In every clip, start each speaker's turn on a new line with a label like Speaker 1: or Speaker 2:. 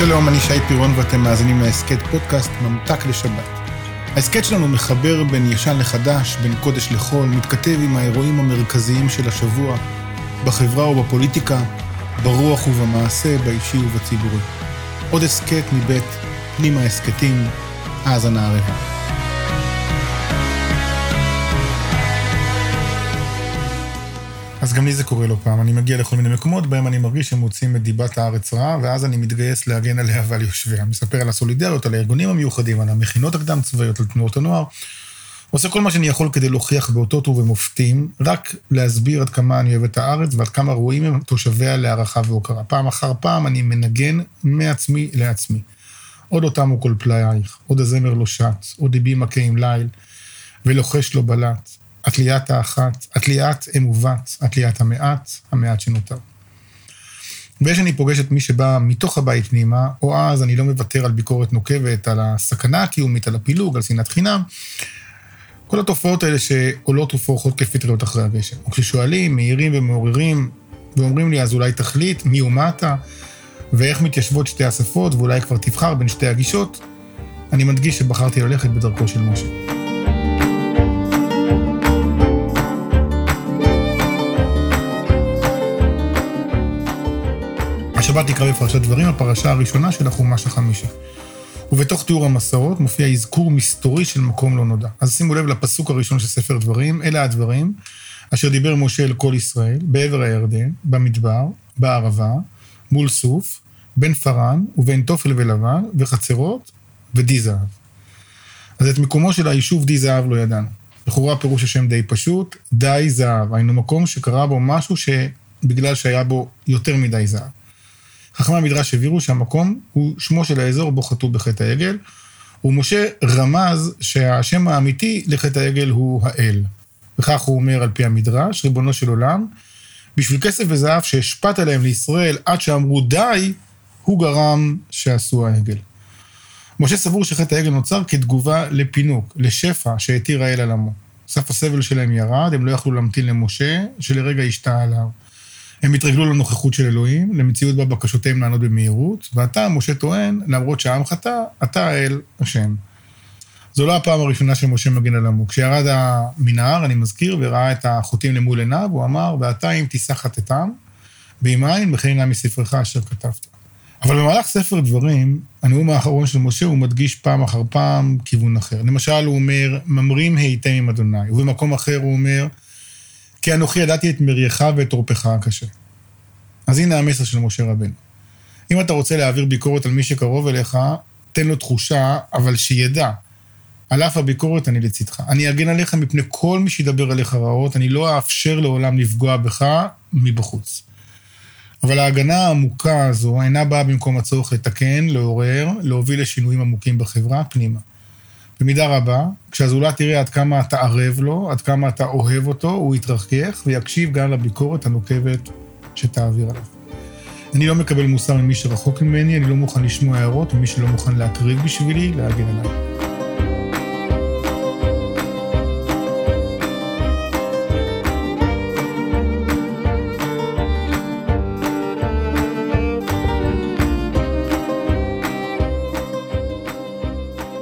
Speaker 1: שלום, אני שי פירון ואתם מאזינים להסכת פודקאסט ממתק לשבת. ההסכת שלנו מחבר בין ישן לחדש, בין קודש לחול, מתכתב עם האירועים המרכזיים של השבוע, בחברה ובפוליטיקה, ברוח ובמעשה, באישי ובציבורי. עוד הסכת מבית פנימה הסכתים, האזנה הרבה. אז גם לי זה קורה לא פעם. אני מגיע לכל מיני מקומות בהם אני מרגיש שהם מוצאים את דיבת הארץ רעה, ואז אני מתגייס להגן עליה ועל יושביה. מספר על הסולידריות, על הארגונים המיוחדים, על המכינות הקדם-צבאיות, על תנועות הנוער. עושה כל מה שאני יכול כדי להוכיח באותות ובמופתים, רק להסביר עד כמה אני אוהב את הארץ ועד כמה ראויים הם תושביה להערכה והוקרה. פעם אחר פעם אני מנגן מעצמי לעצמי. עוד אותם הוא כל פלאייך, עוד הזמר לא שט, עוד ליבי מכה עם ליל, ולוחש לו בלט. התליית האחת, התליית אמובת, התליית המעט, המעט שנותר. ושאני פוגש את מי שבא מתוך הבית פנימה, או אז אני לא מוותר על ביקורת נוקבת, על הסכנה הקיומית, על הפילוג, על שנאת חינם. כל התופעות האלה שעולות ופורחות כפטריות אחרי הגשם. וכששואלים, מעירים ומעוררים, ואומרים לי, אז אולי תחליט מי ומה אתה, ואיך מתיישבות שתי השפות, ואולי כבר תבחר בין שתי הגישות, אני מדגיש שבחרתי ללכת בדרכו של משה. השבת נקרא בפרשת דברים, הפרשה הראשונה של החומש החמישי. ובתוך תיאור המסעות מופיע אזכור מסתורי של מקום לא נודע. אז שימו לב לפסוק הראשון של ספר דברים, אלה הדברים אשר דיבר משה אל כל ישראל, בעבר הירדן, במדבר, בערבה, מול סוף, בין פארן ובין תופל ולבן, וחצרות ודי זהב. אז את מקומו של היישוב די זהב לא ידענו. לכאורה פירוש השם די פשוט, די זהב, היינו מקום שקרה בו משהו שבגלל שהיה בו יותר מדי זהב. חכמי המדרש הבהירו שהמקום הוא שמו של האזור בו חטאו בחטא העגל, ומשה רמז שהשם האמיתי לחטא העגל הוא האל. וכך הוא אומר על פי המדרש, ריבונו של עולם, בשביל כסף וזהב שהשפעת עליהם לישראל עד שאמרו די, הוא גרם שעשו העגל. משה סבור שחטא העגל נוצר כתגובה לפינוק, לשפע שהתיר האל על עמו. סף הסבל שלהם ירד, הם לא יכלו להמתין למשה, שלרגע השתאה עליו. הם התרגלו לנוכחות של אלוהים, למציאות בה בקשותיהם לענות במהירות, ואתה, משה טוען, למרות שהעם חטא, אתה האל השם. זו לא הפעם הראשונה שמשה מגן על עמו. כשירד המנהר, אני מזכיר, וראה את החוטאים למול עיניו, הוא אמר, ואתה אם תישא חטאתם, ועם עין וכן נא מספרך אשר כתבת. אבל במהלך ספר דברים, הנאום האחרון של משה, הוא מדגיש פעם אחר פעם כיוון אחר. למשל, הוא אומר, ממרים הייתם עם אדוני, ובמקום אחר הוא אומר, כי אנוכי ידעתי את מריעך ואת עורפך הקשה. אז הנה המסר של משה רבנו. אם אתה רוצה להעביר ביקורת על מי שקרוב אליך, תן לו תחושה, אבל שידע. על אף הביקורת אני לצדך. אני אגן עליך מפני כל מי שידבר עליך רעות, אני לא אאפשר לעולם לפגוע בך מבחוץ. אבל ההגנה העמוקה הזו אינה באה במקום הצורך לתקן, לעורר, להוביל לשינויים עמוקים בחברה, פנימה. במידה רבה, כשהזולת יראה עד כמה אתה ערב לו, עד כמה אתה אוהב אותו, הוא יתרחקך ויקשיב גם לביקורת הנוקבת שתעביר עליו. אני לא מקבל מוסר ממי שרחוק ממני, אני לא מוכן לשמוע הערות ממי שלא מוכן להקריב בשבילי, להגן עליי.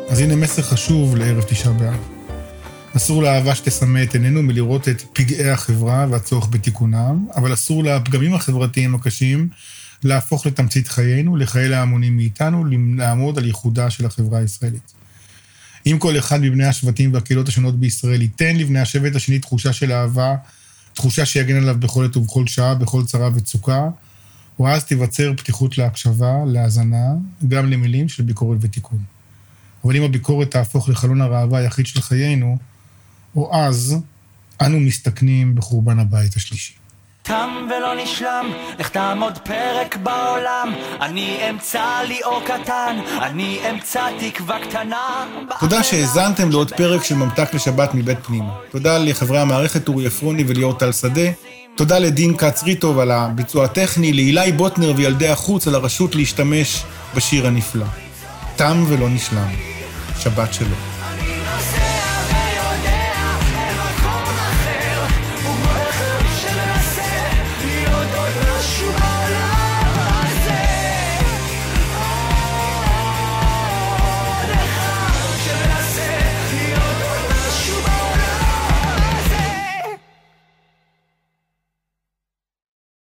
Speaker 1: אז הנה מסר חשוב לערב תשעה באב. אסור לאהבה שתסמא את עינינו מלראות את פגעי החברה והצורך בתיקונם, אבל אסור לפגמים החברתיים הקשים להפוך לתמצית חיינו, לחיי ההמונים מאיתנו, לעמוד על ייחודה של החברה הישראלית. אם כל אחד מבני השבטים והקהילות השונות בישראל ייתן לבני השבט השני תחושה של אהבה, תחושה שיגן עליו בכל עת ובכל שעה, בכל צרה וצוקה, ואז תיווצר פתיחות להקשבה, להאזנה, גם למילים של ביקורת ותיקון. אבל אם הביקורת תהפוך לחלון הראווה היחיד של חיינו, או אז, אנו מסתכנים בחורבן הבית השלישי. תם ולא נשלם, לך תעמוד פרק בעולם, אני אמצא לי אור קטן, אני אמצא תקווה קטנה. תודה שהאזנתם לעוד פרק של ממתק לשבת מבית פנימה. תודה לחברי המערכת אורי עפרוני וליאור טל שדה. תודה לדין כץ ריטוב על הביצוע הטכני, לאילי בוטנר וילדי החוץ על הרשות להשתמש בשיר הנפלא. תם ולא נשלם. שבת שלום.